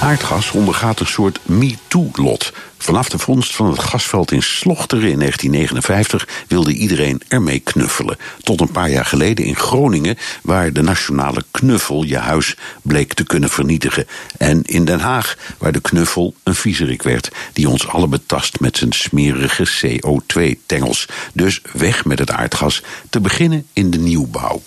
Aardgas ondergaat een soort MeToo-lot. Vanaf de vondst van het gasveld in Slochteren in 1959 wilde iedereen ermee knuffelen. Tot een paar jaar geleden in Groningen, waar de nationale knuffel je huis bleek te kunnen vernietigen. En in Den Haag, waar de knuffel een viezerik werd, die ons alle betast met zijn smerige CO2-tengels. Dus weg met het aardgas, te beginnen in de nieuwbouw.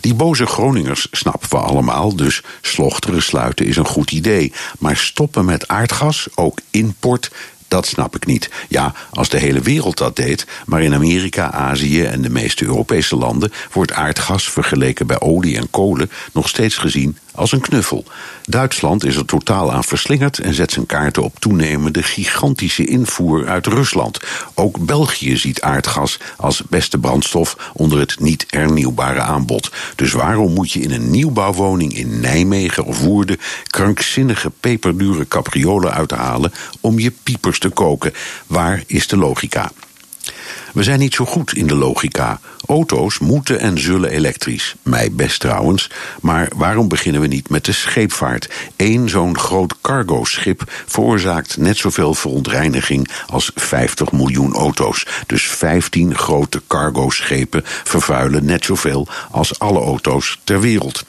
Die boze Groningers snappen we allemaal, dus slochteren sluiten is een goed idee. Maar stoppen met aardgas, ook import, dat snap ik niet. Ja, als de hele wereld dat deed, maar in Amerika, Azië en de meeste Europese landen wordt aardgas vergeleken bij olie en kolen nog steeds gezien als een knuffel. Duitsland is er totaal aan verslingerd en zet zijn kaarten op toenemende gigantische invoer uit Rusland. Ook België ziet aardgas als beste brandstof onder het niet hernieuwbare aanbod. Dus waarom moet je in een nieuwbouwwoning in Nijmegen of Woerden krankzinnige peperdure capriolen uithalen om je piepers te koken? Waar is de logica? We zijn niet zo goed in de logica. Auto's moeten en zullen elektrisch. Mij best trouwens. Maar waarom beginnen we niet met de scheepvaart? Eén zo'n groot cargo-schip veroorzaakt net zoveel verontreiniging als 50 miljoen auto's. Dus 15 grote cargo-schepen vervuilen net zoveel als alle auto's ter wereld.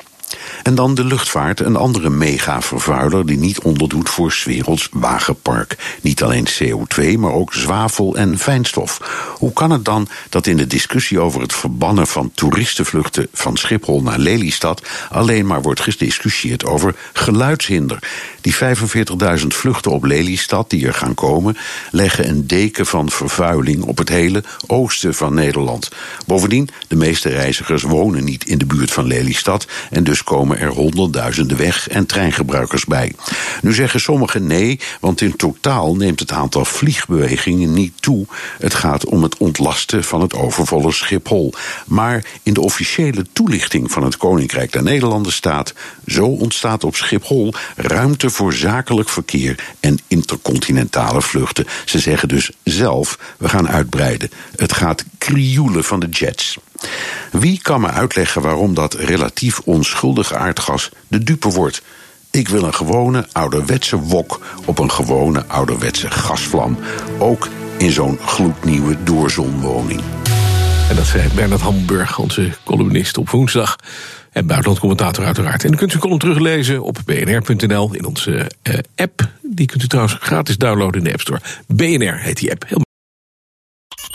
En dan de luchtvaart, een andere megavervuiler die niet onderdoet voor 's werelds wagenpark. Niet alleen CO2, maar ook zwavel en fijnstof. Hoe kan het dan dat in de discussie over het verbannen van toeristenvluchten van Schiphol naar Lelystad alleen maar wordt gediscussieerd over geluidshinder? Die 45.000 vluchten op Lelystad die er gaan komen, leggen een deken van vervuiling op het hele oosten van Nederland. Bovendien, de meeste reizigers wonen niet in de buurt van Lelystad en dus komen er honderdduizenden weg- en treingebruikers bij. Nu zeggen sommigen nee, want in totaal neemt het aantal vliegbewegingen niet toe. Het gaat om het ontlasten van het overvolle Schiphol. Maar in de officiële toelichting van het Koninkrijk der Nederlanden staat: zo ontstaat op Schiphol ruimte voor zakelijk verkeer en intercontinentale vluchten. Ze zeggen dus zelf: we gaan uitbreiden. Het gaat krioelen van de jets. Wie kan me uitleggen waarom dat relatief onschuldige aardgas de dupe wordt? Ik wil een gewone ouderwetse wok op een gewone ouderwetse gasvlam. Ook in zo'n gloednieuwe doorzonwoning. En dat zei Bernard Hamburg, onze columnist op woensdag. En buitenlandcommentator uiteraard. En dan kunt u column teruglezen op bnr.nl in onze uh, app. Die kunt u trouwens gratis downloaden in de App Store. BNR heet die app. Heel